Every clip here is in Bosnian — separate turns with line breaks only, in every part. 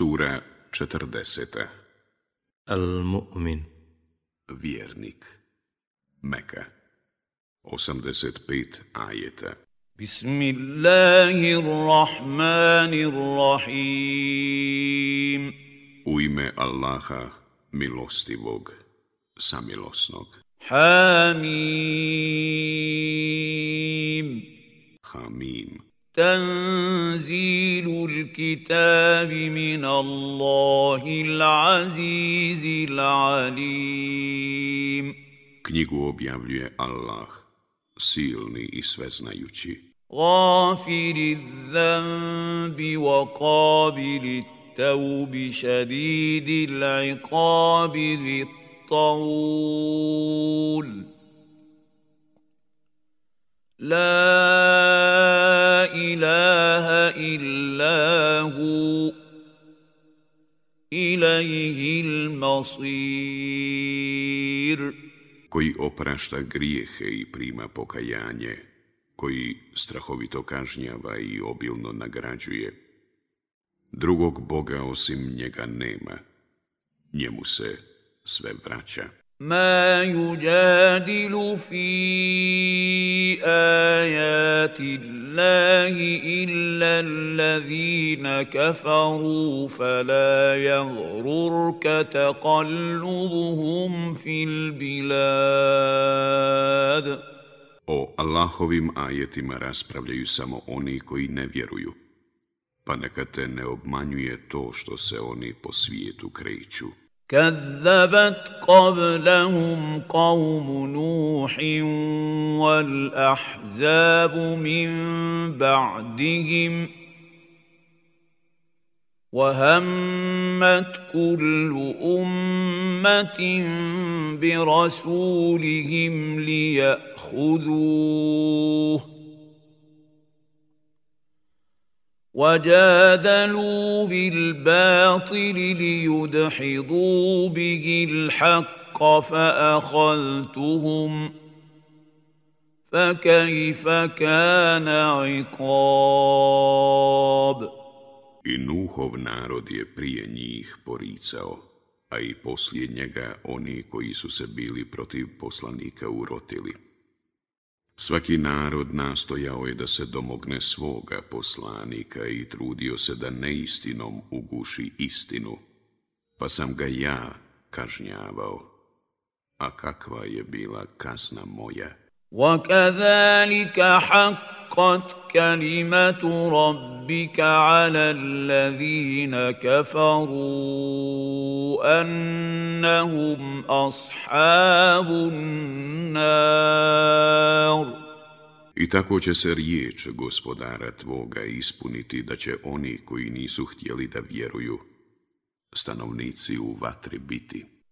Sura 40. Al-Mu'min Vjernik Meka 85 ajeta Bismillahirrahmanirrahim U ime Allaha, milostivog, samilosnog. Hamim
Hamim تنزيل الكتاب من الله العزيز العليم
Knjigu objavljuje Allah, silni i sveznajući.
غافر الذنب وقابل التوب شديد العقاب ذي الطول La ilaha illa hu ilaihil masir
Koji oprašta grijehe i prima pokajanje, koji strahovito kažnjava i obilno nagrađuje. Drugog Boga osim njega nema, njemu se sve vraća.
Ma juđadilu fi ajati Allahi illa allazina kafaru fala jagrurka taqallubuhum fil
bilad. O Allahovim ajetima raspravljaju samo oni koji ne vjeruju, pa neka te ne obmanjuje to što se oni po svijetu kreću.
كذبت قبلهم قوم نوح والاحزاب من بعدهم وهمت كل امه برسولهم لياخذوه وجادلوا بالباطل ليدحضوا به الحق فأخذتهم فكيف كان عقاب
I Nuhov narod je prije njih poricao, a i poslije njega oni koji su se bili protiv poslanika urotili. Svaki narod nastojao je da se domogne svoga poslanika i trudio se da neistinom uguši istinu, pa sam ga ja kažnjavao. A kakva je bila kazna moja?
وَكَذَلِكَ حَقَّتْ كَلِمَةُ رَبِّكَ عَلَى الَّذِينَ كَفَرُوا أنهم أصحاب
النار I tako će se riječ gospodara Tvoga ispuniti da će oni koji nisu htjeli da vjeruju, stanovnici u vatri biti.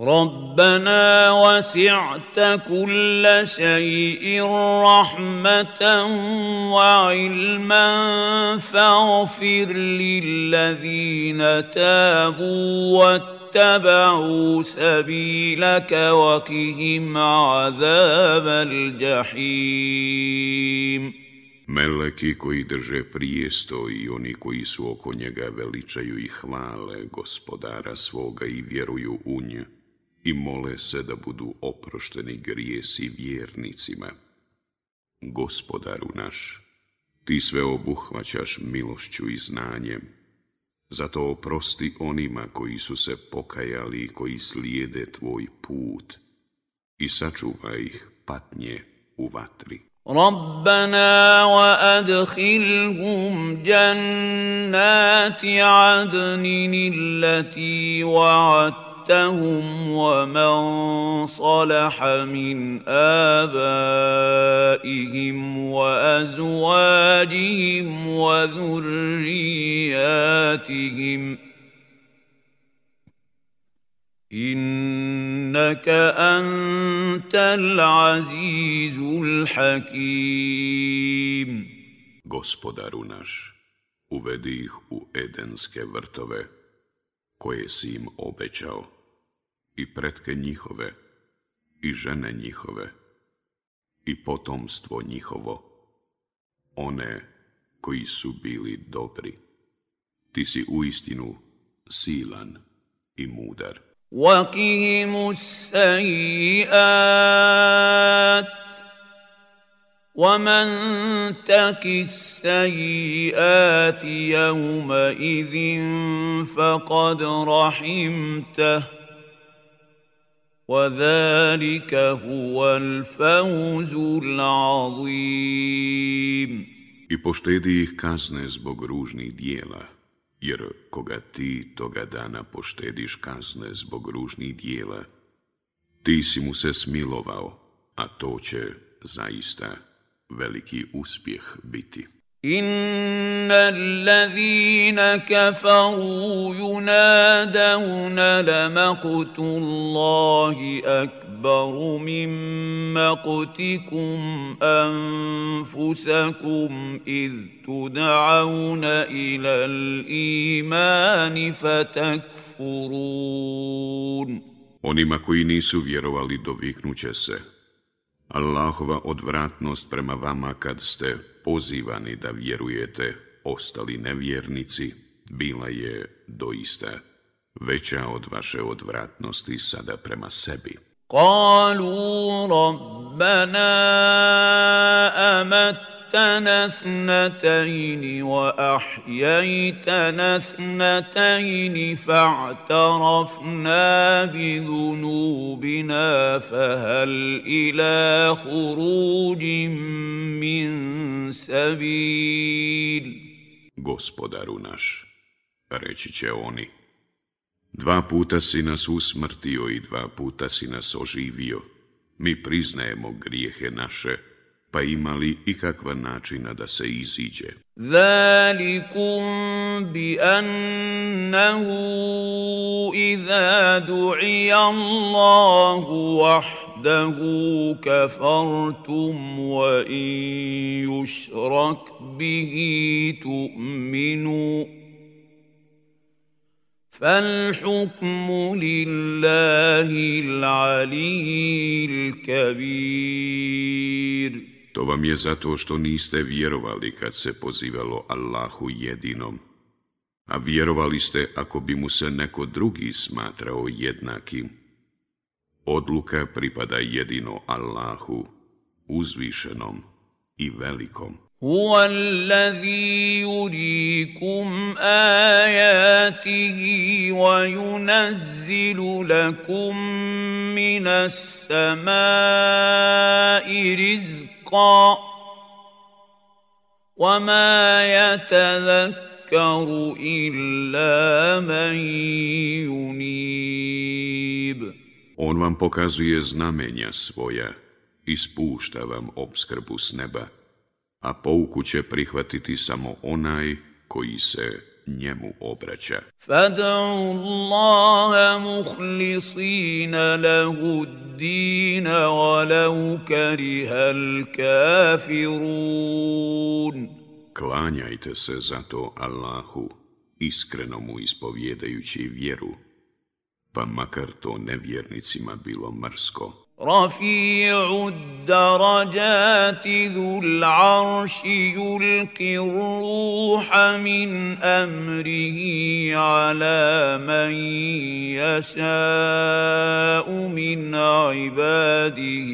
ربنا وسعت كل شيء رحمه وعلما فاغفر للذين تابوا واتبعوا سبيلك وقهم عذاب الجحيم
Meleki koji drže prijesto i oni koji su oko njega veličaju i hvale gospodara svoga i vjeruju u nje. i mole se da budu oprošteni grijesi vjernicima. Gospodaru naš, ti sve obuhvaćaš milošću i znanjem, zato oprosti onima koji su se pokajali i koji slijede tvoj put i sačuvaj ih patnje u vatri.
ربنا وادخلهم جنات عدن التي وعدت
أَخْرَجْتَهُمْ وَمَنْ صَلَحَ مِنْ آبَائِهِمْ وَأَزْوَاجِهِمْ وَذُرِّيَّاتِهِمْ ۖ انك انت العزيز الحكيم gospodaru naš uvedi ih u edenske vrtove koje si im obećao i pretke njihove, i žene njihove, i potomstvo njihovo, one koji su bili dobri. Ti si u istinu silan i mudar.
وَقِهِمُ السَّيِّئَاتِ وَمَنْ تَكِ السَّيِّئَاتِ يَوْمَئِذٍ فَقَدْ رَحِمْتَهِ وَذَلِكَ هُوَ الْفَوْزُ الْعَظِيمُ
I poštedi ih kazne zbog ružnih dijela, jer koga ti toga dana poštediš kazne zbog ružnih dijela, ti si mu se smilovao, a to će zaista veliki uspjeh biti.
ان الذين كفروا ينادون لمقت الله اكبر من مقتكم انفسكم اذ تدعون الى الايمان فتكفرون
Onima koji nisu vjerovali doviknuće se. Allahova odvratnost prema vama kad ste pozivani da vjerujete, ostali nevjernici, bila je doista veća od vaše odvratnosti sada prema sebi.
Kalu rabbena amat أحييتنا اثنتين وأحييتنا اثنتين فاعترفنا بذنوبنا فهل إلى خروج من سبيل
Gospodaru naš, reći će oni, dva puta si nas usmrtio i dva puta si nas oživio, mi priznajemo grijehe naše, pa imali i kakva načina da se iziđe.
Zalikum bi annahu iza du'i Allahu vahdahu kafartum wa وإن يشرك bihi tu'minu. فالحكم لله العلي الكبير
To vam je zato što niste vjerovali kad se pozivalo Allahu jedinom, a vjerovali ste ako bi mu se neko drugi smatrao jednakim. Odluka pripada jedino Allahu, uzvišenom i velikom.
Huwa allazi yurikum ayatihi wa yunazzilu lakum minas samai rizqa rizqan wama yatadhakkaru illa man
yunib On vam pokazuje znamenja svoja i spušta vam obskrbu s neba a pouku će prihvatiti samo onaj koji se njemu obraća.
Fad'u Allaha mukhlisina lahu ad-din walau kariha al-kafirun.
Klanjajte se zato Allahu, iskreno mu ispovjedajući vjeru, pa makar to nevjernicima bilo mrsko.
رفيع الدرجات ذو العرش يلقي الروح من امره على من يشاء من عباده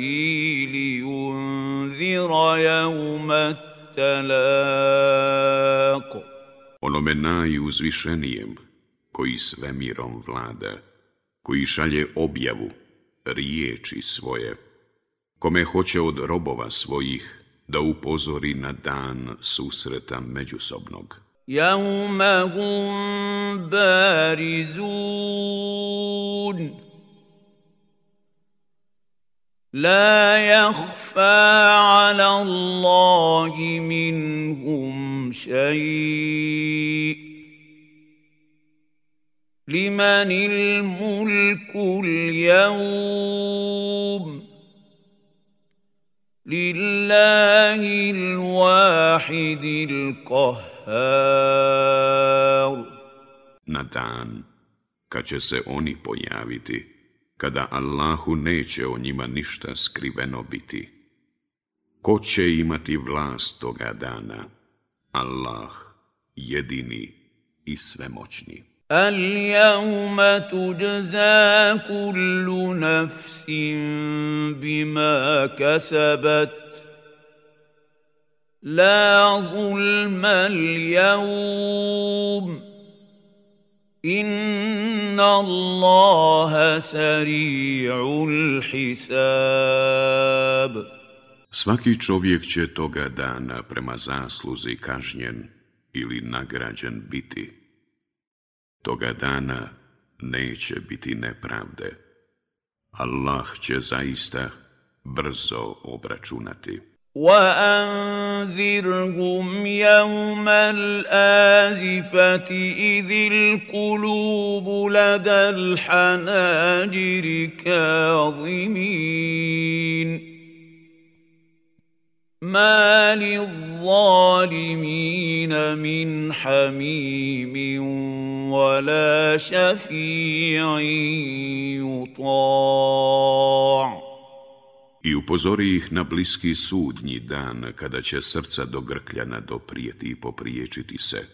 لينذر يوم التلاق
onome najuzvišenijem koji svemirom vlada koji šalje objavu riječi svoje. Kome hoće od robova svojih da upozori na dan susreta međusobnog.
Jaume hum barizun. La jahfa ala Allahi min hum šajih. لمن الملك اليوم لله الواحد القهار
Na dan, kad će se oni pojaviti, kada Allahu neće o njima ništa skriveno biti, ko će imati vlast toga dana? Allah, jedini i svemoćni.
اليوم تجزى كل نفس بما كسبت لا ظلم اليوم ان الله سريع الحساب
Svaki čovjek će toga dana prema zasluzi kažnjen ili nagrađen biti. Toga dana neće biti nepravde. Allah će zaista brzo obračunati.
وأنذرهم يوم الآزفة إذ القلوب لدى الحناجر كاظمين Ma li zalimina min hamimin wala šafi'in yuta'a.
I upozori ih na bliski sudnji dan, kada će srca do grkljana doprijeti i popriječiti se,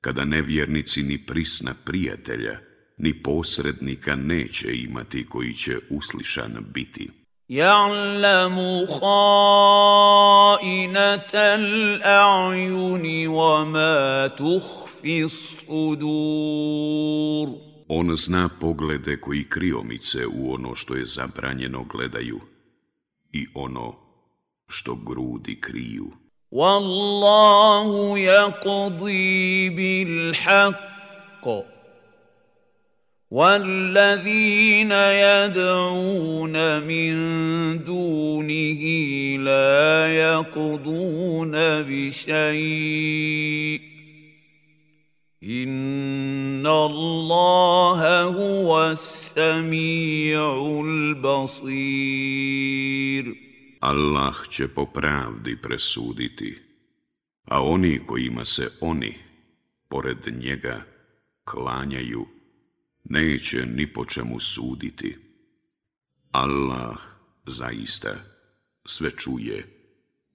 kada nevjernici ni prisna prijatelja, ni posrednika neće imati koji će uslišan biti.
يعلم خائنة الأعين وما تخفي الصدور
On zna poglede koji kriomice u ono što je zabranjeno gledaju i ono što grudi kriju.
وَاللَّهُ يَقْضِي بِالْحَقِّ والذين يدعون من دونه لا يقضون بشيء إن الله هو السميع
البصير الله će po pravdi presuditi, a oni kojima se oni, pored njega, klanjaju, neće ni po čemu suditi. Allah zaista sve čuje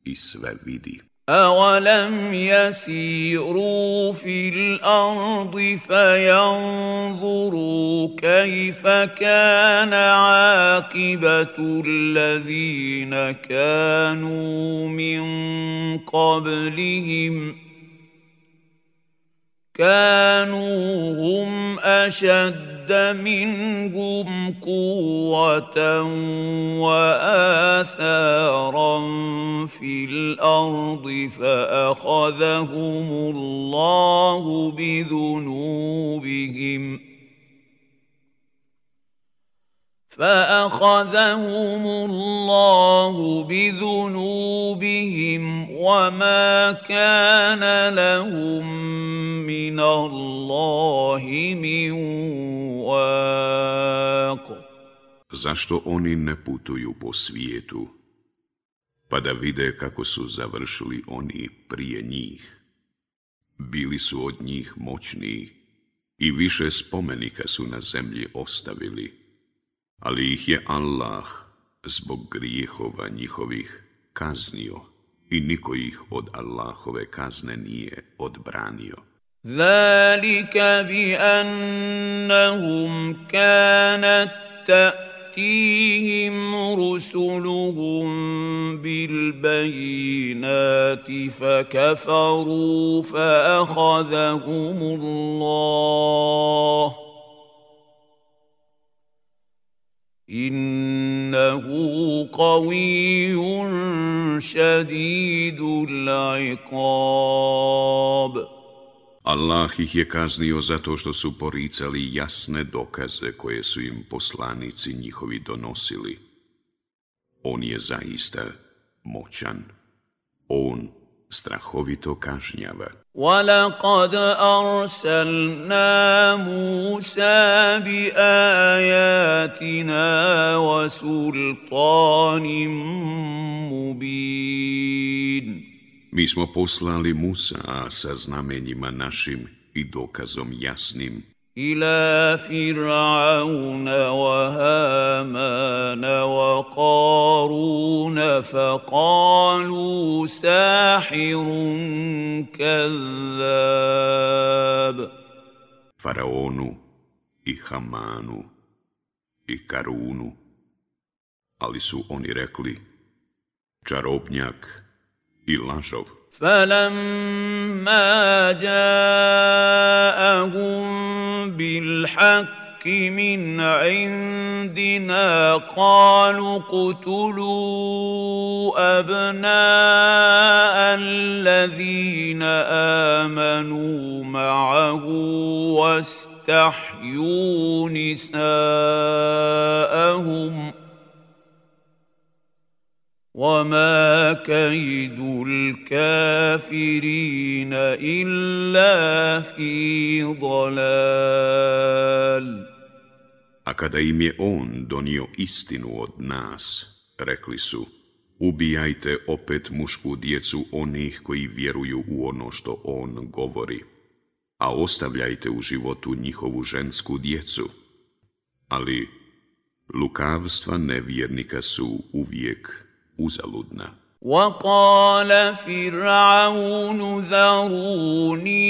i sve vidi.
أولم يسيروا في الأرض فينظروا كيف كان عاقبة الذين كانوا من قبلهم ۖ كانوا هم اشد منهم قوه واثارا في الارض فاخذهم الله بذنوبهم فأخذهم الله بذنوبهم وما كان لهم من الله من واق
Zašto oni ne putuju po svijetu, pa da vide kako su završili oni prije njih? Bili su od njih moćni i više spomenika su na zemlji ostavili – ali ih je Allah zbog grijehova njihovih kaznio i niko ih od Allahove kazne nije odbranio.
Zalika bi annahum kanat ta تأتيهم رسلهم بالبينات فكفروا فأخذهم الله Innehu kaviyun šedidul iqab.
Allah ih je kaznio zato što su poricali jasne dokaze koje su im poslanici njihovi donosili. On je zaista moćan. On strahovito kažnjava.
وَلَقَدْ أَرْسَلْنَا مُوسَى بِآيَاتِنَا وَسُلْطَانٍ مُبِينٍ Mi smo
poslali Musa sa znamenjima našim i dokazom jasnim
إلى فرعون وهامان وقارون فقالوا ساحر كذاب
Faraonu i Hamanu i Karunu, ali su oni rekli čarobnjak i lažov.
فلما جاءهم بالحق من عندنا قالوا اقتلوا ابناء الذين امنوا معه واستحيوا نساءهم
وما kaidul kafirina illa fi dalal A kada im je on donio istinu od nas, rekli su, ubijajte opet mušku djecu onih koji vjeruju u ono što on govori, a ostavljajte u životu njihovu žensku djecu. Ali lukavstva nevjernika su uvijek uzaludna.
وقال فرعون ذروني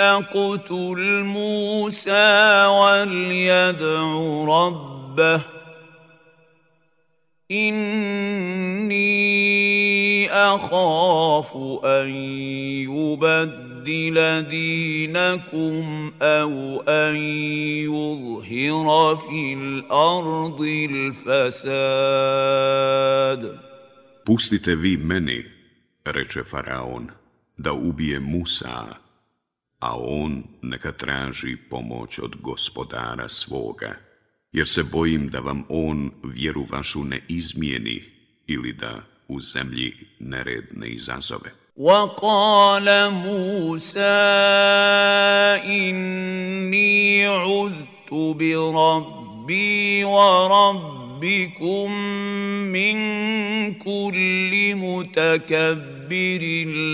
اقتل موسى وليدع ربه اني اخاف ان يبدل دينكم او ان يظهر في الارض الفساد
Pustite vi meni, reče Faraon, da ubije Musa, a on neka traži pomoć od gospodara svoga, jer se bojim da vam on vjeru vašu ne izmijeni ili da u zemlji nered ne izazove.
وقال موسى إني عذت بربي ورب ربكم من كل متكبر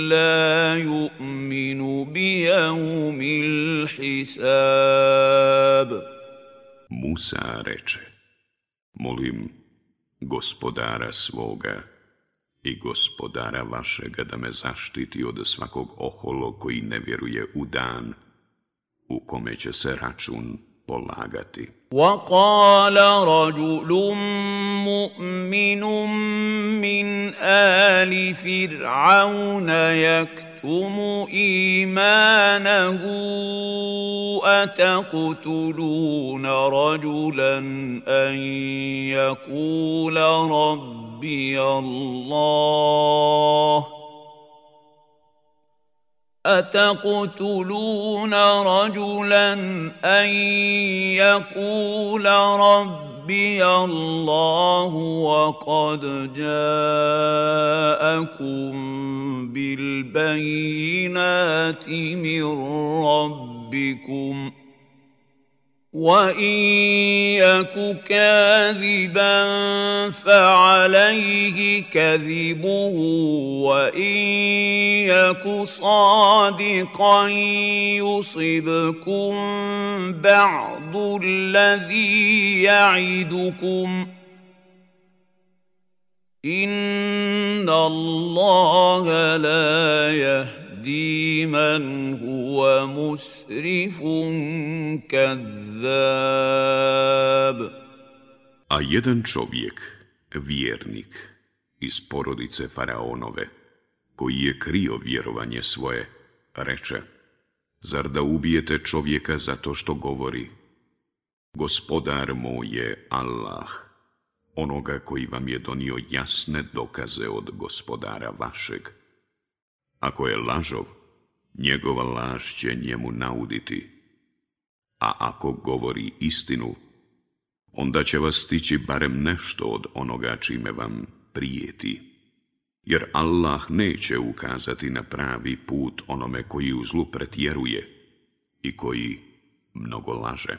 لا يؤمن بيوم الحساب
موسى reče molim gospodara svoga i gospodara vašega da me zaštiti od svakog oholo koji ne vjeruje u dan u kome će se račun
pollagati. وقال رجل مؤمن من آل فرعون يكتم إيمانه أتقتلون رجلا أن يقول ربي الله ۖ اتقتلون رجلا ان يقول ربي الله وقد جاءكم بالبينات من ربكم ۖ وان يك كاذبا فعليه كذبه وان يك صادقا يصبكم بعض الذي يعدكم ان الله لا يهدي يَهْدِي مَنْ هُوَ مُسْرِفٌ كَذَّابٌ
A jedan čovjek, vjernik, iz porodice Faraonove, koji je krio vjerovanje svoje, reče, zar da ubijete čovjeka za to što govori? Gospodar moj je Allah, onoga koji vam je donio jasne dokaze od gospodara vašeg, Ako je lažov, njegova laž će njemu nauditi. A ako govori istinu, onda će vas stići barem nešto od onoga čime vam prijeti. Jer Allah neće ukazati na pravi put onome koji u zlu pretjeruje i koji mnogo laže.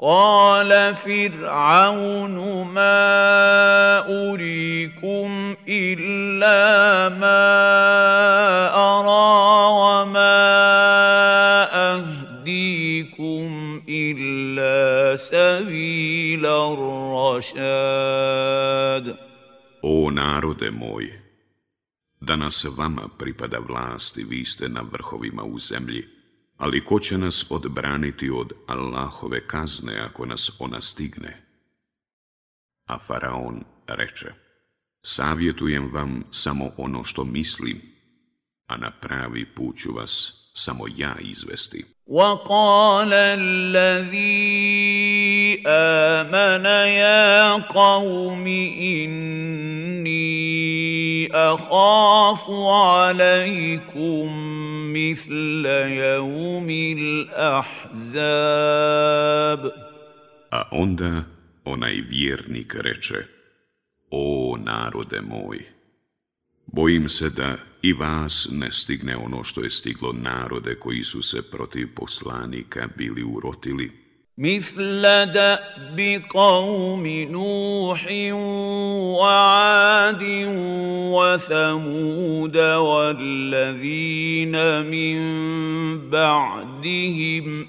قال فرعون ما أريكم إلا ما أرى وما أهديكم إلا سبيل الرشاد O
narode moj, danas vama pripada vlast i vi ste na vrhovima u zemlji. Ali ko će nas odbraniti od Allahove kazne ako nas ona stigne? A Faraon reče, savjetujem vam samo ono što mislim, a na pravi put ću vas samo ja izvesti.
وقال الذي آمن يا قوم إني أخاف عليكم مثل يوم الأحزاب
A onda onaj vjernik reče, o narode moj, bojim se da i vas ne stigne ono što je stiglo narode koji su se protiv poslanika bili urotili.
مثل داب قوم نوح وعاد وثمود والذين من بعدهم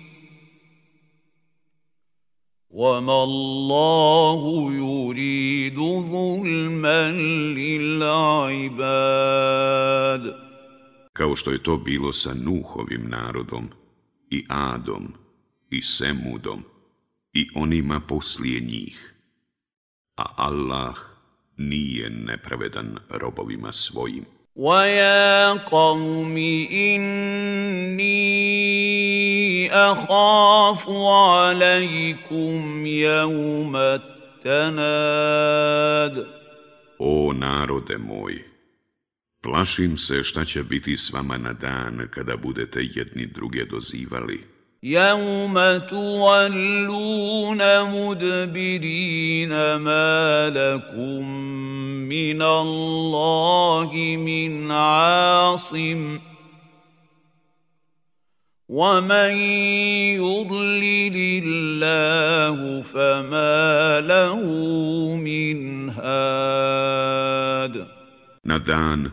وما الله يريد ظلما للعباد
Kao što je to bilo sa Nuhovim narodom i i Semudom i onima poslije njih. A Allah nije nepravedan robovima svojim.
وَيَا قَوْمِ إِنِّي أَخَافُ عَلَيْكُمْ يَوْمَ التَّنَادِ
O narode moj, plašim se šta će biti s vama na dan kada budete jedni druge dozivali.
يوم تولون مدبرين ما لكم من الله من عاصم ومن يضلل الله فما له من هاد
Na dan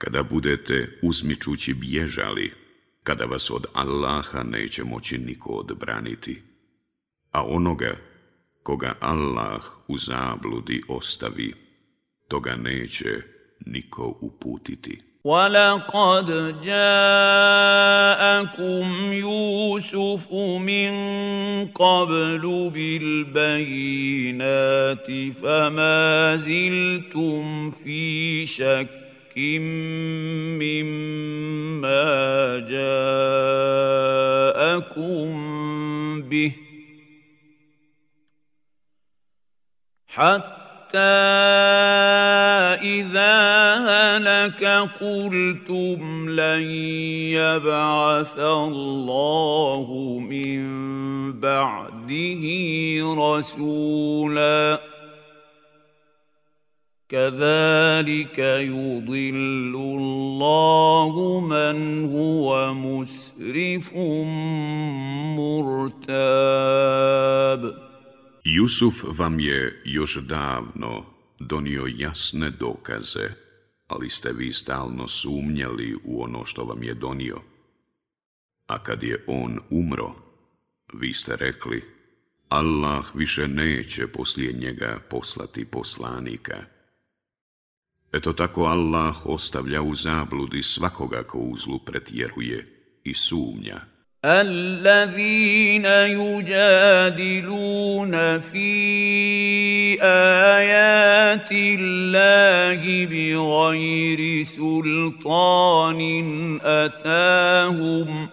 kada budete uzmičući bježali kada vas od Allaha neće moći niko odbraniti, a onoga koga Allah u zabludi ostavi, toga neće niko uputiti.
وَلَقَدْ جَاءَكُمْ يُوسُفُ مِنْ قَبْلُ بِالْبَيِّنَاتِ فَمَا زِلْتُمْ فِي شَكِّ مما جاءكم به حتى حتى إذا هلك قلتم لن يبعث الله من بعده رسولاً كَذَلِكَ يُضِلُّ اللَّهُ مَنْ هُوَ مُسْرِفٌ مُرْتَابٌ
Jusuf vam je još davno donio jasne dokaze, ali ste vi stalno sumnjali u ono što vam je donio. A kad je on umro, vi ste rekli, Allah više neće poslije njega poslati poslanika. Eto tako Allah ostavlja u zabludi svakoga ko u zlu pretjeruje i sumnja.
Allazina yujadiluna fi ayati Allahi bi ghayri sultanin atahum.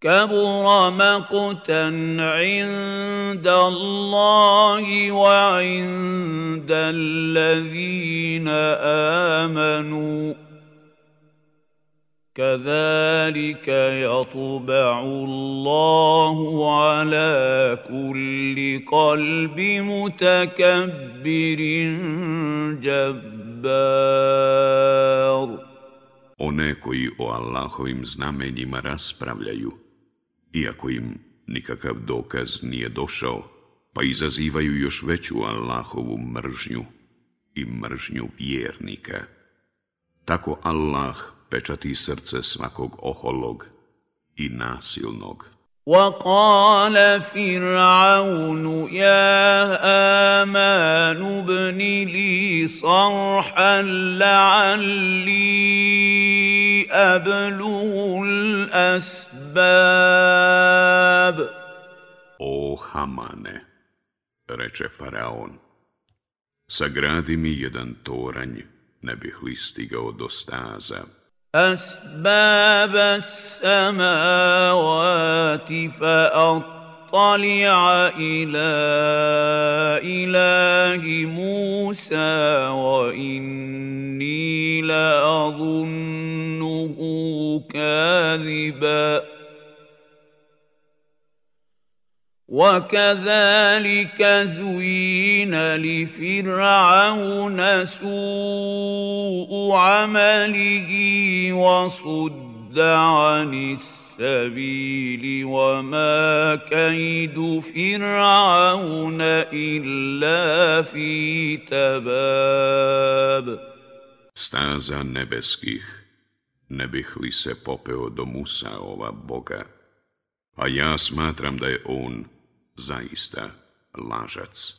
كبر مقتا عند الله وعند الذين امنوا كذلك يطبع الله على كل قلب متكبر جبار
One koji o Allahovim znamenjima raspravljaju, iako im nikakav dokaz nije došao, pa izazivaju još veću Allahovu mržnju i mržnju vjernika. Tako Allah pečati srce svakog oholog i nasilnog.
وَقَالَ فِرْعَوْنُ يَا هَامَانُ ابْنِ لِي صَرْحًا لَّعَلِّي ablul asbab.
O Hamane, reče Faraon, sagradi mi jedan toranj, ne bih li stigao do staza.
Asbab as-samavati fa'at أطلع إلى إله موسى وإني لأظنه كاذبا وكذلك زين لفرعون سوء عمله وصد عن السبيل
السبيل وما كيد فرعون إلا في تباب Staza nebeskih, ne bih li se popeo do Musa ova Boga, a ja smatram da je on zaista lažac.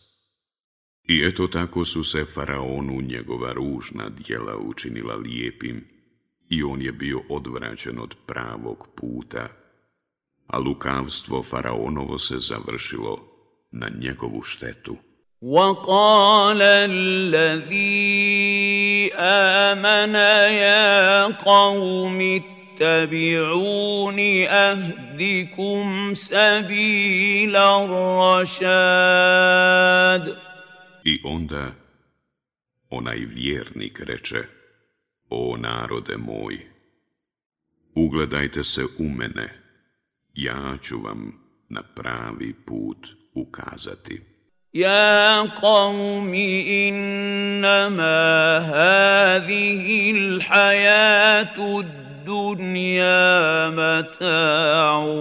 I eto tako su se faraonu njegova ružna dijela učinila lijepim, i on je bio odvraćen od pravog puta, a lukavstvo faraonovo se završilo na njegovu štetu. وَقَالَ الَّذِي آمَنَ يَا قَوْمِ
اتَّبِعُونِ أَهْدِكُمْ سَبِيلَ الرَّشَادِ I onda
onaj vjernik reče, O narode moj, ugledajte se u mene, ja ću vam na pravi put ukazati. Ja
qawmi innama hadihi l'hajatu dunja mata'u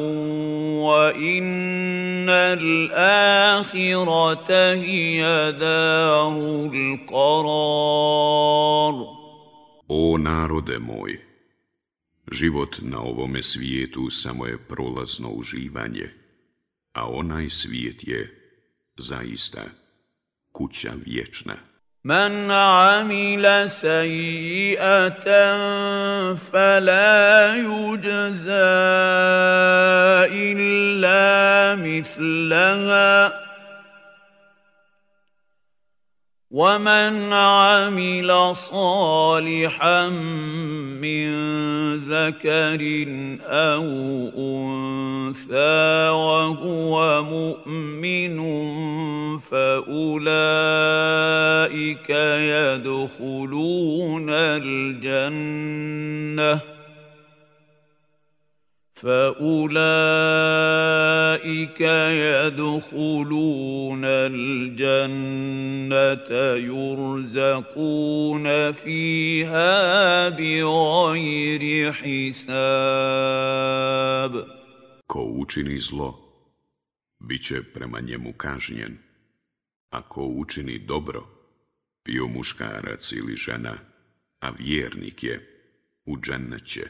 wa inna l'akhirata hiya daru l'kararu.
O narode moj, život na ovome svijetu samo je prolazno uživanje, a onaj svijet je zaista kuća vječna.
Man amila sajijatan fala yuđza illa mitlaha. ومن عمل صالحا من ذكر او انثى وهو مؤمن فاولئك يدخلون الجنه فَأُولَٰئِكَ يَدْخُلُونَ الْجَنَّةَ يُرْزَقُونَ فِيهَا بِغَيْرِ حِسَابٍ
Ko učini zlo, bit će prema njemu kažnjen, a ko učini dobro, bio muškarac ili žena, a vjernik je, u džennet će.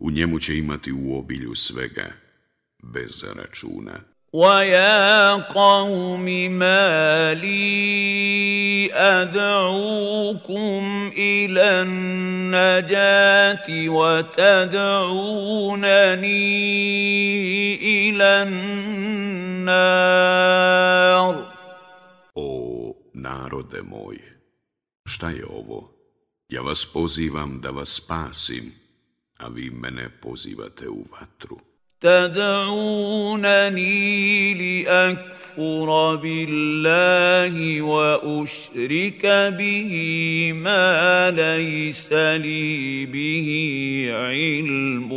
U njemu će imati u obilju svega, bez računa.
وَيَا قَوْمِ مَا لِي أَدْعُوكُمْ إِلَى النَّجَاةِ وَتَدْعُونَنِي إِلَى النَّارِ
O narode moj, šta je ovo? Ja vas pozivam da vas spasim, a vi mene pozivate u vatru.
تدعونني لاكفر بالله واشرك به ما ليس لي به علم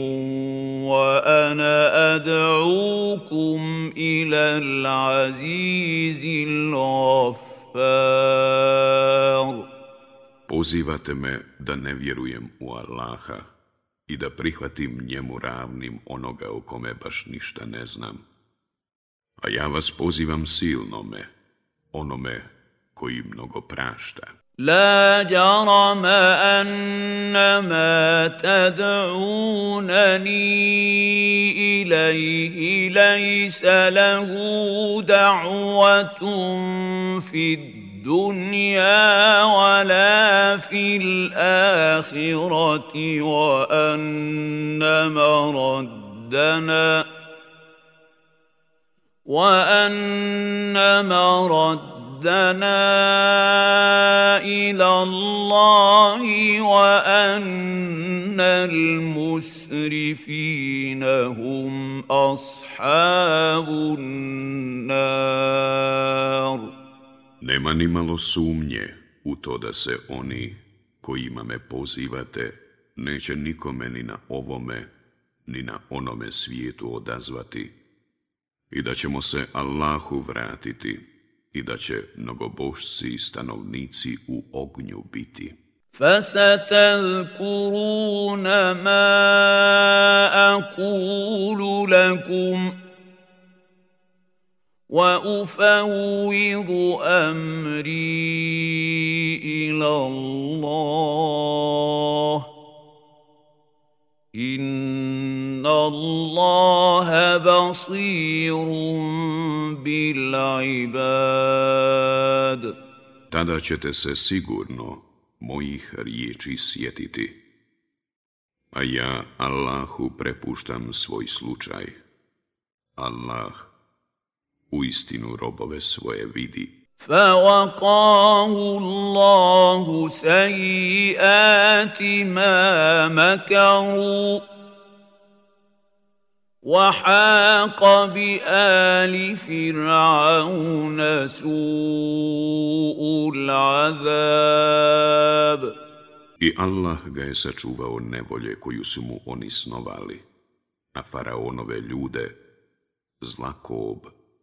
وانا ادعوكم الى العزيز الغفار
Pozivate me da ne vjerujem u Allaha i da prihvatim njemu ravnim onoga o kome baš ništa ne znam. A ja vas pozivam silnome, onome koji mnogo prašta. La jarama anna ma tad'unani ilaihi lajsa lahu da'uatum fid الدنيا ولا في الآخرة وأن مردنا وأن مردنا إلى الله وأن المسرفين هم أصحاب النار Nema ni malo sumnje u to da se oni kojima me pozivate neće nikome ni na ovome ni na onome svijetu odazvati i da ćemo se Allahu vratiti i da će mnogobošci i stanovnici u ognju biti. فَسَتَذْكُرُونَ مَا أَقُولُ لَكُمْ وأفوض أمري إلى الله إن الله بصير بالعباد Tada ćete se sigurno mojih riječi sjetiti, a ja Allahu prepuštam svoj slučaj. Allah u istinu robove svoje vidi. فَوَقَاهُ اللَّهُ سَيِّئَاتِ مَا مَكَرُوا وَحَاقَ بِآلِ فِرْعَوْنَ سُوءُ الْعَذَابِ I Allah ga je sačuvao nevolje koju su mu oni snovali, a faraonove ljude zlakob. kob.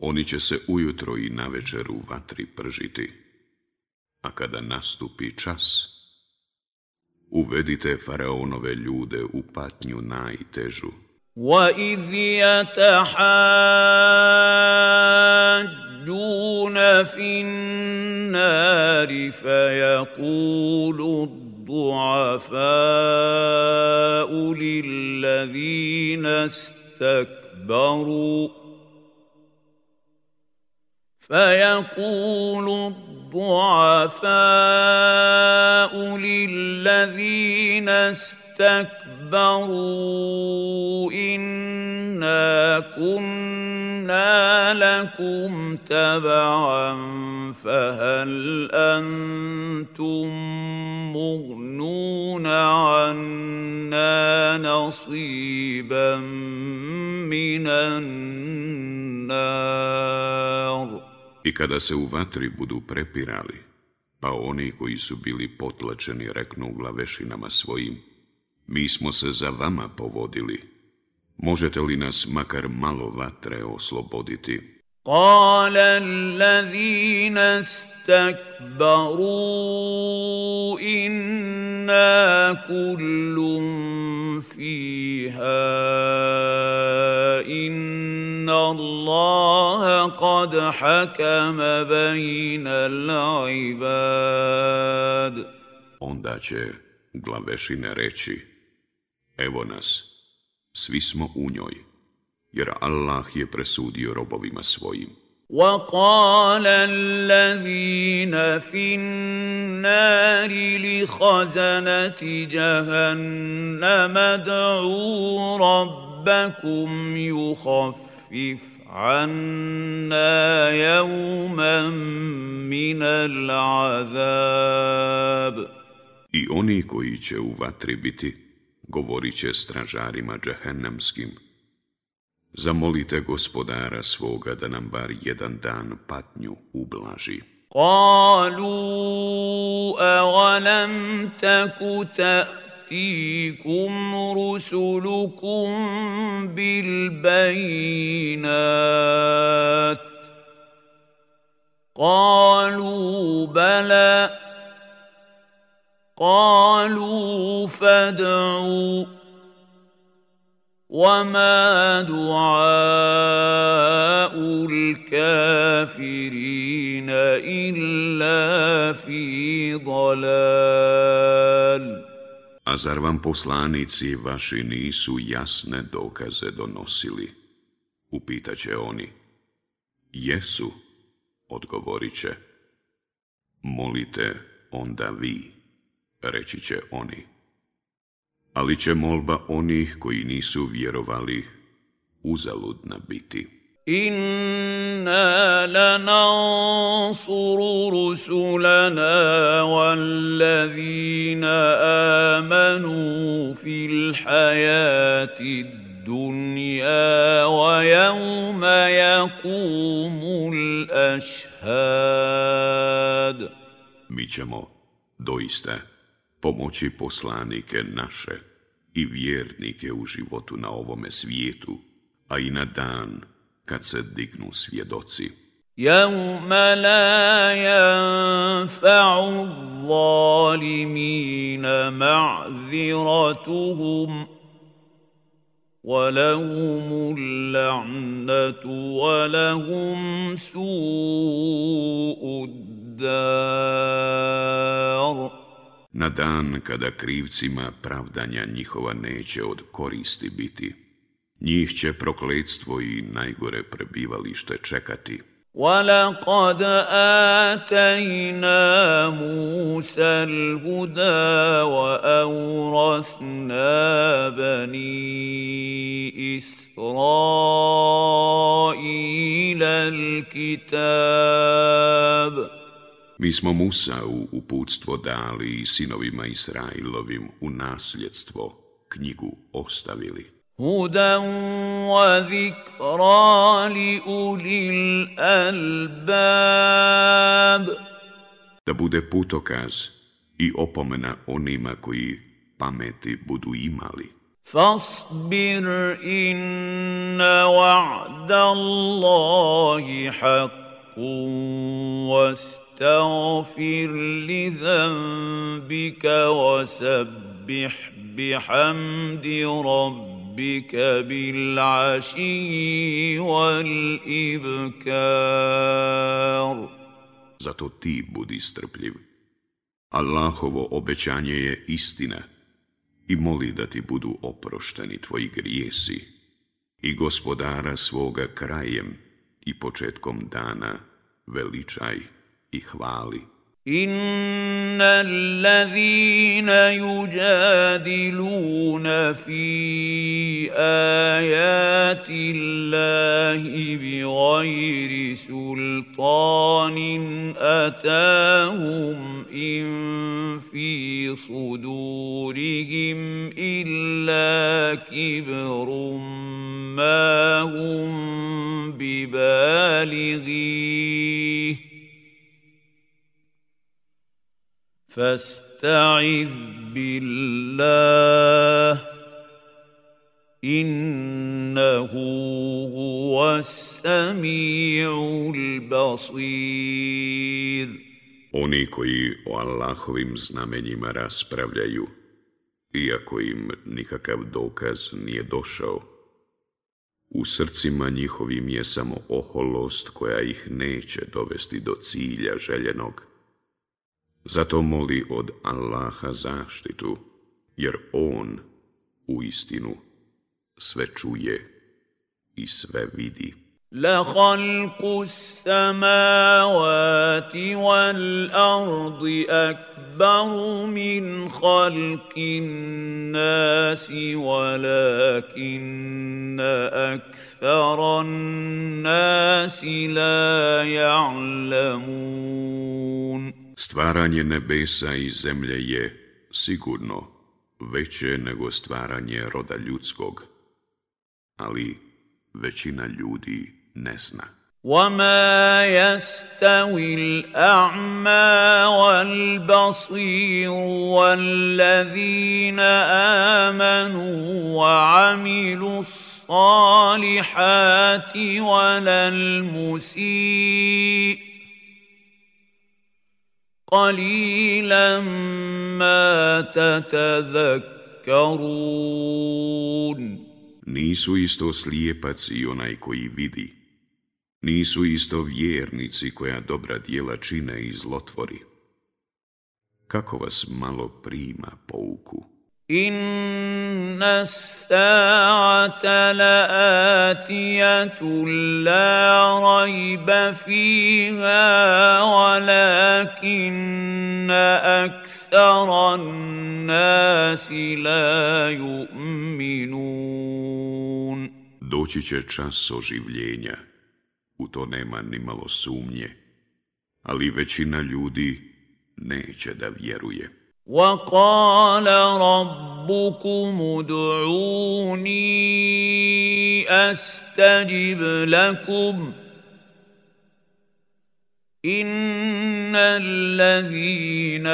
oni će se ujutro i na večer u vatri pržiti. A kada nastupi čas, uvedite faraonove ljude u patnju najtežu. وَإِذْ يَتَحَاجُّونَ فِي النَّارِ فَيَقُولُ الضُّعَفَاءُ لِلَّذِينَ اسْتَكْبَرُوا فيقول الضعفاء للذين استكبروا انا كنا لكم تبعا فهل انتم مغنون عنا نصيبا من النار I kada se u vatri budu prepirali, pa oni koji su bili potlačeni reknu glavešinama svojim, mi smo se za vama povodili, možete li nas makar malo vatre osloboditi? Kale allazine stakbaru inna kullum fiha in الله قد حكم بين العباد Onda će glavešine reći, evo nas, svi smo u njoj, jer Allah je presudio robovima svojim. وقال الذين في النار لخزنة جهنم ادعوا ربكم يخفف فَاخْفِفْ عَنَّا يَوْمًا مِنَ الْعَذَابِ I oni koji će u vatri biti, govorit će stražarima džahennamskim, zamolite gospodara svoga da nam bar jedan dan patnju ublaži. Kalu, a lam taku ta تاتيكم رسلكم بالبينات قالوا بلى قالوا فادعوا وما دعاء الكافرين الا في ضلال A zar vam poslanici vaši nisu jasne dokaze donosili? Upitaće oni. Jesu, odgovoriće. Molite onda vi, reći će oni. Ali će molba onih koji nisu vjerovali uzaludna biti. انا لننصر رسلنا والذين امنوا في الحياه الدنيا ويوم يقوم الاشهاد Mi ćemo doista pomoći poslanike naše i vjernike u životu na ovome svijetu, a i na dan kad se dignu svjedoci. يوم لا ينفع الظالمين معذرتهم ولهم اللعنة ولهم سوء الدار Na dan kada krivcima pravdanja njihova neće od koristi biti, Njih će prokletstvo i najgore prebivalište čekati. وَلَقَدْ آتَيْنَا مُوسَى الْهُدَى وَأَوْرَثْنَا بَنِي إِسْرَائِيلَ الْكِتَابَ Mi smo Musa u uputstvo dali i sinovima Israilovim u nasljedstvo knjigu ostavili. هدى وذكرى لأولي الألباب Da bude putokaz i opomena onima koji pameti budu imali. فاصبر إن وعد الله حق واستغفر لذنبك وسبح بحمد ربك rabbika bil ashi wal ibkar Zato ti budi strpljiv Allahovo obećanje je istina i moli da ti budu oprošteni tvoji grijesi i gospodara svoga krajem i početkom dana veličaj i hvali. ان الذين يجادلون في ايات الله بغير سلطان اتاهم ان في صدورهم الا كبر ما هم ببالغين فاستعذ بالله إنه هو السميع البصير Oni koji o Allahovim znamenjima raspravljaju, iako im nikakav dokaz nije došao, u srcima njihovim je samo oholost koja ih neće dovesti do cilja željenog – Zato moli od Allaha zaštitu, jer On u istinu sve čuje i sve vidi. لخلق السماوات والأرض أكبر من خلق الناس ولكن أكثر الناس لا يعلمون Stvaranje nebesa i zemlje je, sigurno, veće nego stvaranje roda ljudskog, ali većina ljudi ne zna. وَمَا يَسْتَوِي الْأَعْمَى وَالْبَصِيرُ وَالَّذِينَ آمَنُوا وَعَمِلُوا الصَّالِحَاتِ وَلَا الْمُسِيءُ qalilan ma tatadhakkarun Nisu isto slijepac i onaj koji vidi. Nisu isto vjernici koja dobra dijela čine i zlotvori. Kako vas malo prima pouku? Inna sa'ata la'atiyatu la rayba fiha walakinna akthara an-nasi la yu'minun Doći će čas oživljenja u to nema ni malo sumnje ali većina ljudi neće da vjeruje وقال ربكم ادعوني استجب لكم ان الذين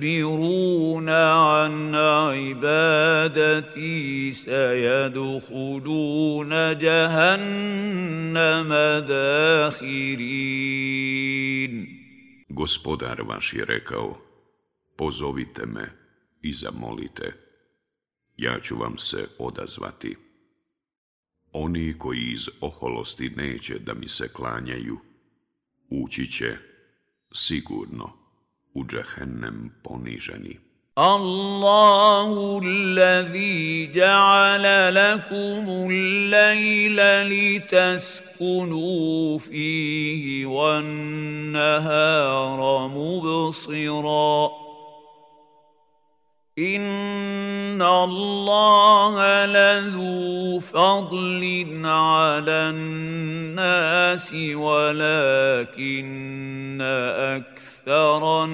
يستكبرون عن عبادتي سيدخلون جهنم داخرين Gospodar vaš je rekao, pozovite me i zamolite. Ja ću vam se odazvati. Oni koji iz oholosti neće da mi se klanjaju, ući će sigurno u džehennem poniženi. Allahu allazi ja'ala lakumul lejla li taskunu fihi wan nahara mubsira. Inna Allaha lazu fadlin ala nasi walakinna aktharan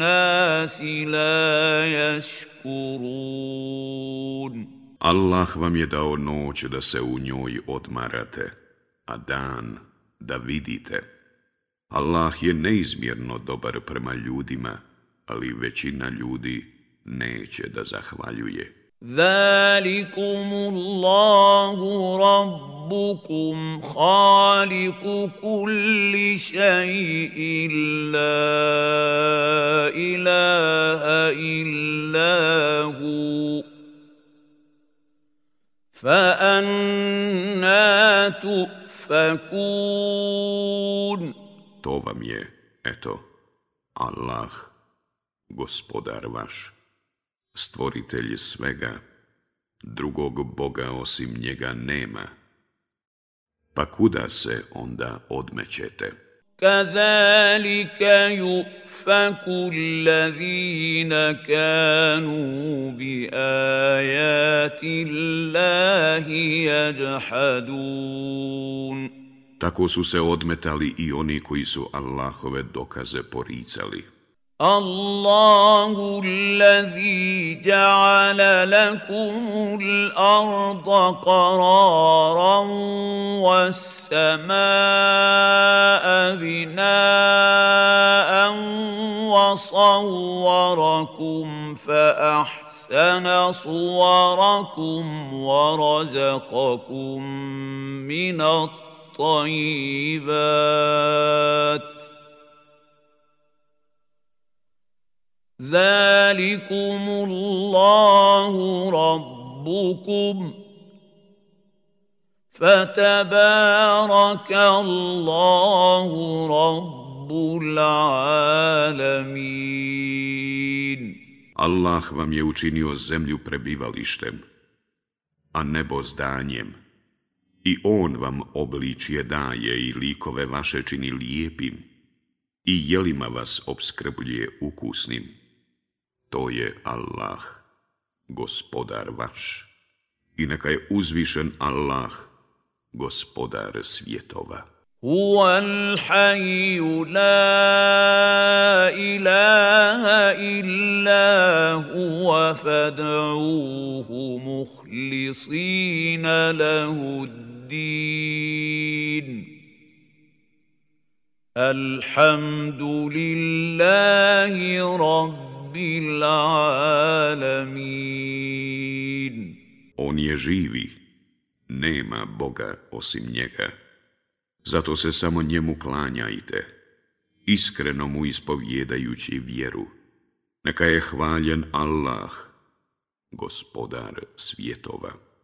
nasi la yashkurun. Allah vam je dao noć da se u njoj odmarate, a dan da vidite. Allah je neizmjerno dobar prema ljudima, ali većina ljudi neće da zahvaljuje. Zalikumullahu rabbukum khaliqu kulli shay'in la ilaha illa hu fa anna tufakun To vam je, eto, Allah, gospodar vaš stvoritelj svega, drugog Boga osim njega nema. Pa kuda se onda odmećete? Kazalika yufaku allazina kanu bi ajati Allahi jahadun. Tako su se odmetali i oni koji su Allahove dokaze poricali. الله الذي جعل لكم الارض قرارا والسماء بناء وصوركم فاحسن صوركم ورزقكم من الطيبات ذلكم الله ربكم فتبارك الله رب العالمين الله vam je učinio zemlju prebivalištem a nebo zdanjem i on vam obličje daje i likove vaše čini lijepim i jelima vas obskrbljuje ukusnim To je Allah, gospodar vaš, i neka je uzvišen Allah, gospodar svjetova. Huwa al-hayyu la ilaha illa huwa fad'uuhu mukhlisina lahu d-din. Alhamdulillahi rabbi rabbil alamin. On je živi, nema Boga osim njega. Zato se samo njemu klanjajte, iskreno mu ispovjedajući vjeru. Neka je hvaljen Allah, gospodar svjetova.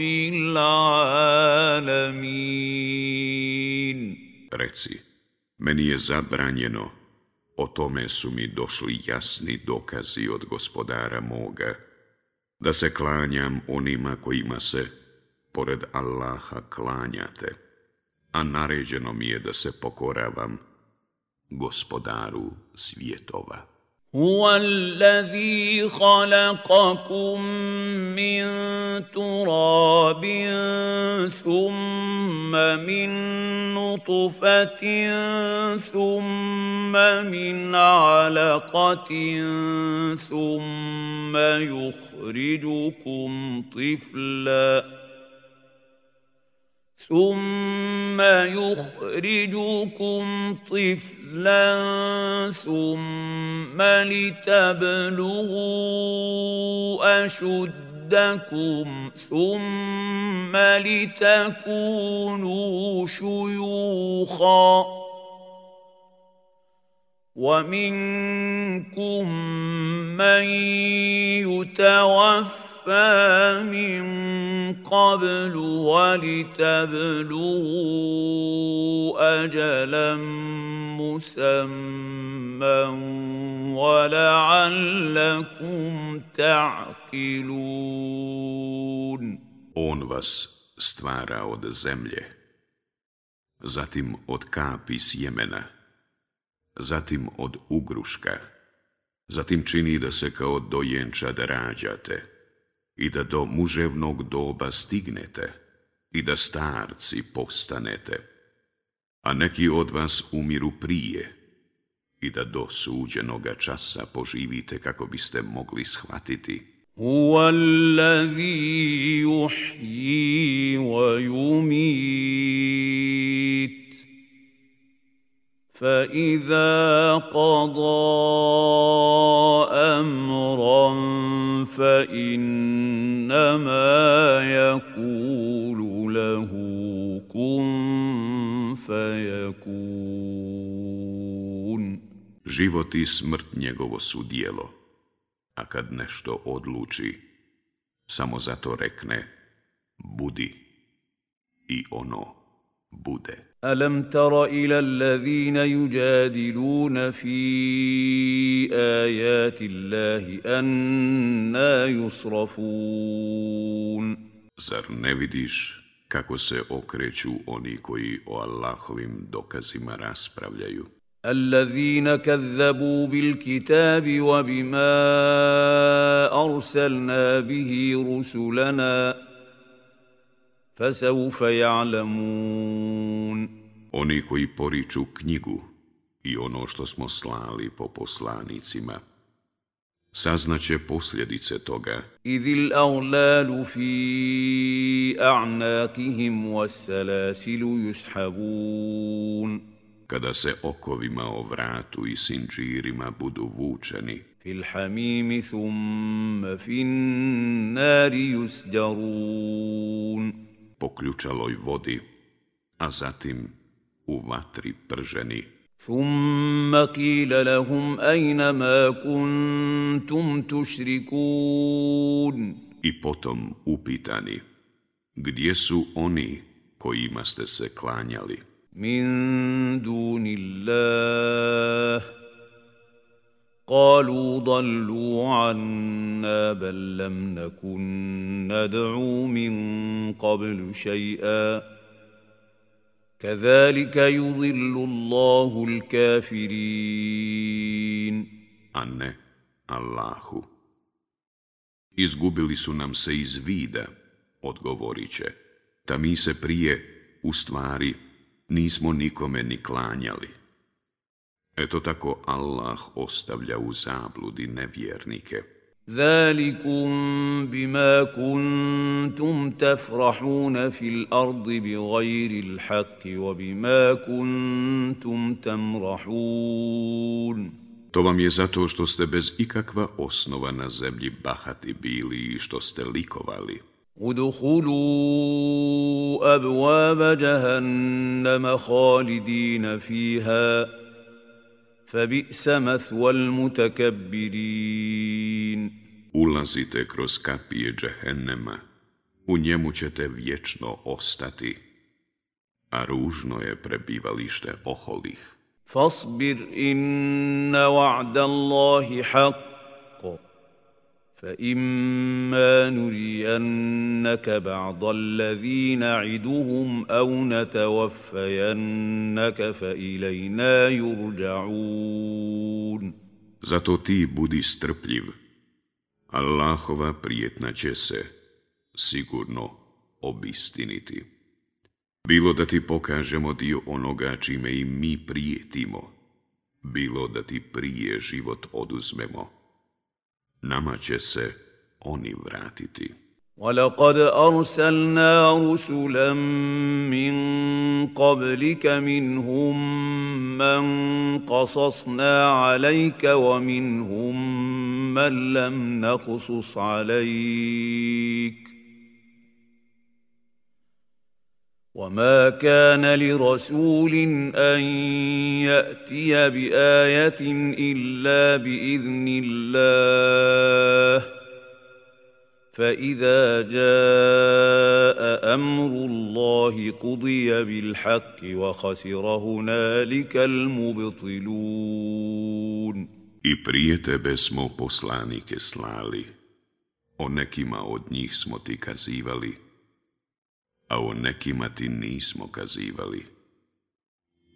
rabbil alamin. Reci, meni je zabranjeno, o tome su mi došli jasni dokazi od gospodara moga, da se klanjam onima kojima se, pored Allaha, klanjate, a naređeno mi je da se pokoravam gospodaru svjetova. هو الذي خلقكم من تراب ثم من نطفه ثم من علقه ثم يخرجكم طفلا ثم يخرجكم طفلا ثم لتبلغوا اشدكم ثم لتكونوا شيوخا ومنكم من يتوفى tawaffa min qablu walitablu ajalan musamman wala'allakum ta'qilun On vas stvara od zemlje zatim od kapi sjemena zatim od ugruška Zatim čini da se kao dojenčad rađate i da do muževnog doba stignete i da starci postanete, a neki od vas umiru prije i da do suđenoga časa poživite kako biste mogli shvatiti. Huwa allazi juhji wa yumir. فإذا قضى أمرا فإنما يقول له كن فيكون Život i smrt njegovo su dijelo, a kad nešto odluči, samo zato rekne, budi, i ono bude. الم تر الى الذين يجادلون في ايات الله انا يصرفون Zar ne vidiš kako se okreću oni koji o Allahovim dokazima raspravljaju? الذين كذبوا بالكتاب وبما أرسلنا به رسلنا فَسَوْفَ يَعْلَمُونَ Oni koji poriču knjigu i ono što smo slali po poslanicima, saznaće posljedice toga. إِذِ الْأَغْلَالُ فِي أَعْنَاكِهِمْ وَسَّلَاسِلُ يُسْحَبُونَ kada se okovima o vratu i sinđirima budu vučeni. Fil hamimi thumma fin nari yusđarun poključaloj vodi, a zatim u vatri prženi. Thumma kile lahum ajna ma kuntum tušrikun. I potom upitani, gdje su oni kojima ste se klanjali? Min dunillah. قالوا ضلوا عنا بل لم نكن ندعو من قبل شيئا كذلك يضل الله الكافرين أن الله Izgubili su nam se iz vida, odgovoriće, da mi se prije, u stvari, nismo nikome ni klanjali. Eto tako Allah ostavlja u zabludi nevjernike. Zalikum bima kuntum tafrahuna fil ardi bi ghayri al haqqi wa bima kuntum tamrahun. To vam je zato što ste bez ikakva osnova na zemlji bahati bili i što ste likovali. Uduhulu abwaba jahannama khalidina fiha. فَبِئْسَ مَثْوَ الْمُتَكَبِّرِينَ Ulazite kroz kapije džehennema, u njemu ćete vječno ostati, a ružno je prebivalište oholih. فَصْبِرْ إِنَّ وَعْدَ اللَّهِ حَقٌّ فإما نرينك بعض الذي نعدهم أو نتوفينك فإلينا يرجعون Zato ti budi strpljiv. Allahova prijetna će se, sigurno, obistiniti. Bilo da ti pokažemo dio onoga čime i mi prijetimo, bilo da ti prije život oduzmemo. nama će se oni vratiti. ولقد أرسلنا رسلا من قبلك منهم من قصصنا عليك ومنهم من لم نقصص عليك ۖ وما كان لرسول ان ياتي بايه الا باذن الله فاذا جاء امر الله قضي بالحق وخسر هنالك المبطلون I prije tebe smo poslanike slali. O nekima od njih smo ti kazivali – a o nekima ti nismo kazivali.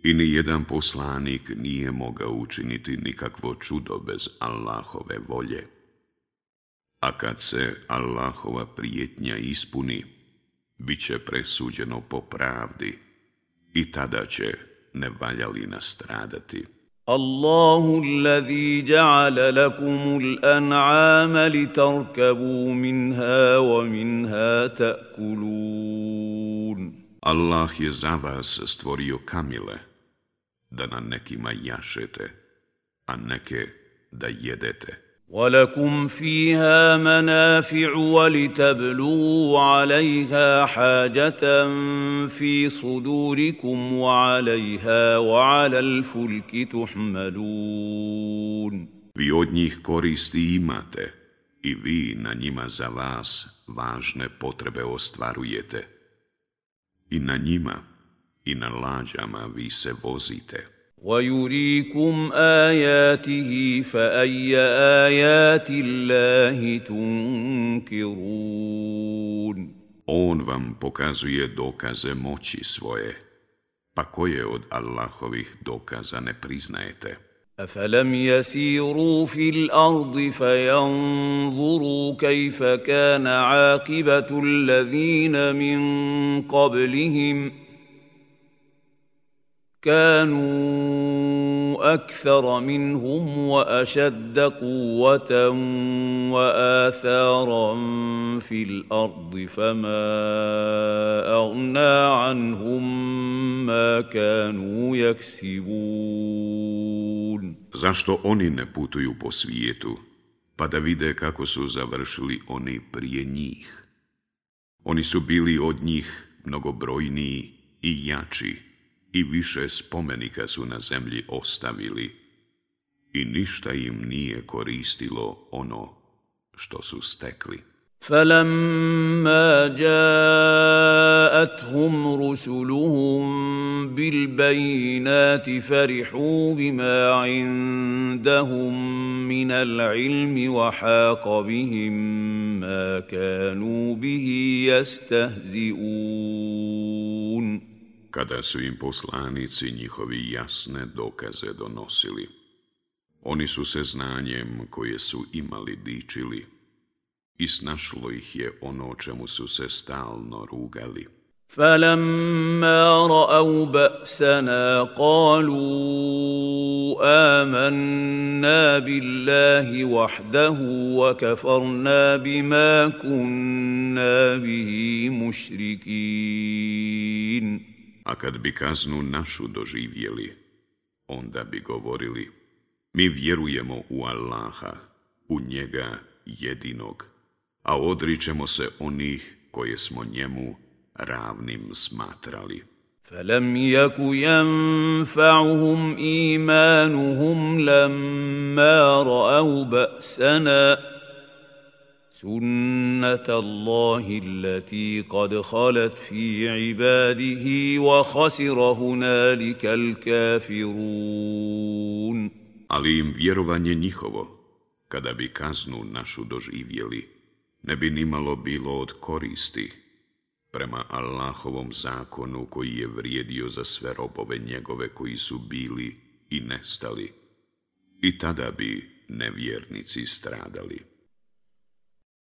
I ni jedan poslanik nije mogao učiniti nikakvo čudo bez Allahove volje. A kad se Allahova prijetnja ispuni, bit će presuđeno po pravdi i tada će nevaljali nastradati. stradati. الله الذي جعل لكم الانعام لتركبوا منها ومنها تاكلون Allah je za vas stvorio kamile da na nekima jašete a neke da jedete ولكم فيها منافع ولتبلغوا عليها حاجة في صدوركم وعليها وعلى الفلك تحملون Vi od njih koristi imate i vi na njima za vas važne potrebe ostvarujete. I na njima i na lađama vi se vozite. ويريكم اياته فاي ايات الله تنكرون On vam pokazuje dokaze moći svoje, pa koje od Allahovih dokaza ne priznajete? أفلم يسيروا في الأرض فينظروا كيف كان عاقبة الذين من قبلهم ؟ كانوا أكثر منهم وأشد قوة وآثارا في الأرض فما أغنى عنهم ما كانوا يكسبون Zašto oni ne putuju po svijetu, pa da vide kako su završili oni prije njih? Oni su bili od njih mnogobrojniji i jačiji. i više spomenika su na zemlji ostavili i ništa im nije koristilo ono što su stekli. فلما جاءتهم رسلهم بالبينات فرحوا بما عندهم من العلم وحاق بهم ما كانوا به يستهزئون kada su im poslanici njihovi jasne dokaze donosili. Oni su se znanjem koje su imali dičili i snašlo ih je ono čemu su se stalno rugali. فَلَمَّا رَأَوْا بَأْسَنَا قَالُوا آمَنَّا بِاللَّهِ وَحْدَهُ وَكَفَرْنَا بِمَا كُنَّا بِهِ مُشْرِكِينَ A kad bi kaznu našu doživjeli, onda bi govorili, mi vjerujemo u Allaha, u njega jedinog, a odričemo se onih koje smo njemu ravnim smatrali. فَلَمْ يَكُ يَنْفَعُهُمْ إِيمَانُهُمْ لَمَّا رَأَوْ بَأْسَنَاً سُنَّةَ اللَّهِ الَّتِي قَدْ خَلَتْ فِي عِبَادِهِ وَخَسِرَ هُنَالِكَ الْكَافِرُونَ Ali im vjerovanje njihovo, kada bi kaznu našu doživjeli, ne bi nimalo bilo od koristi prema Allahovom zakonu koji je vrijedio za sve robove njegove koji su bili i nestali. I tada bi nevjernici stradali.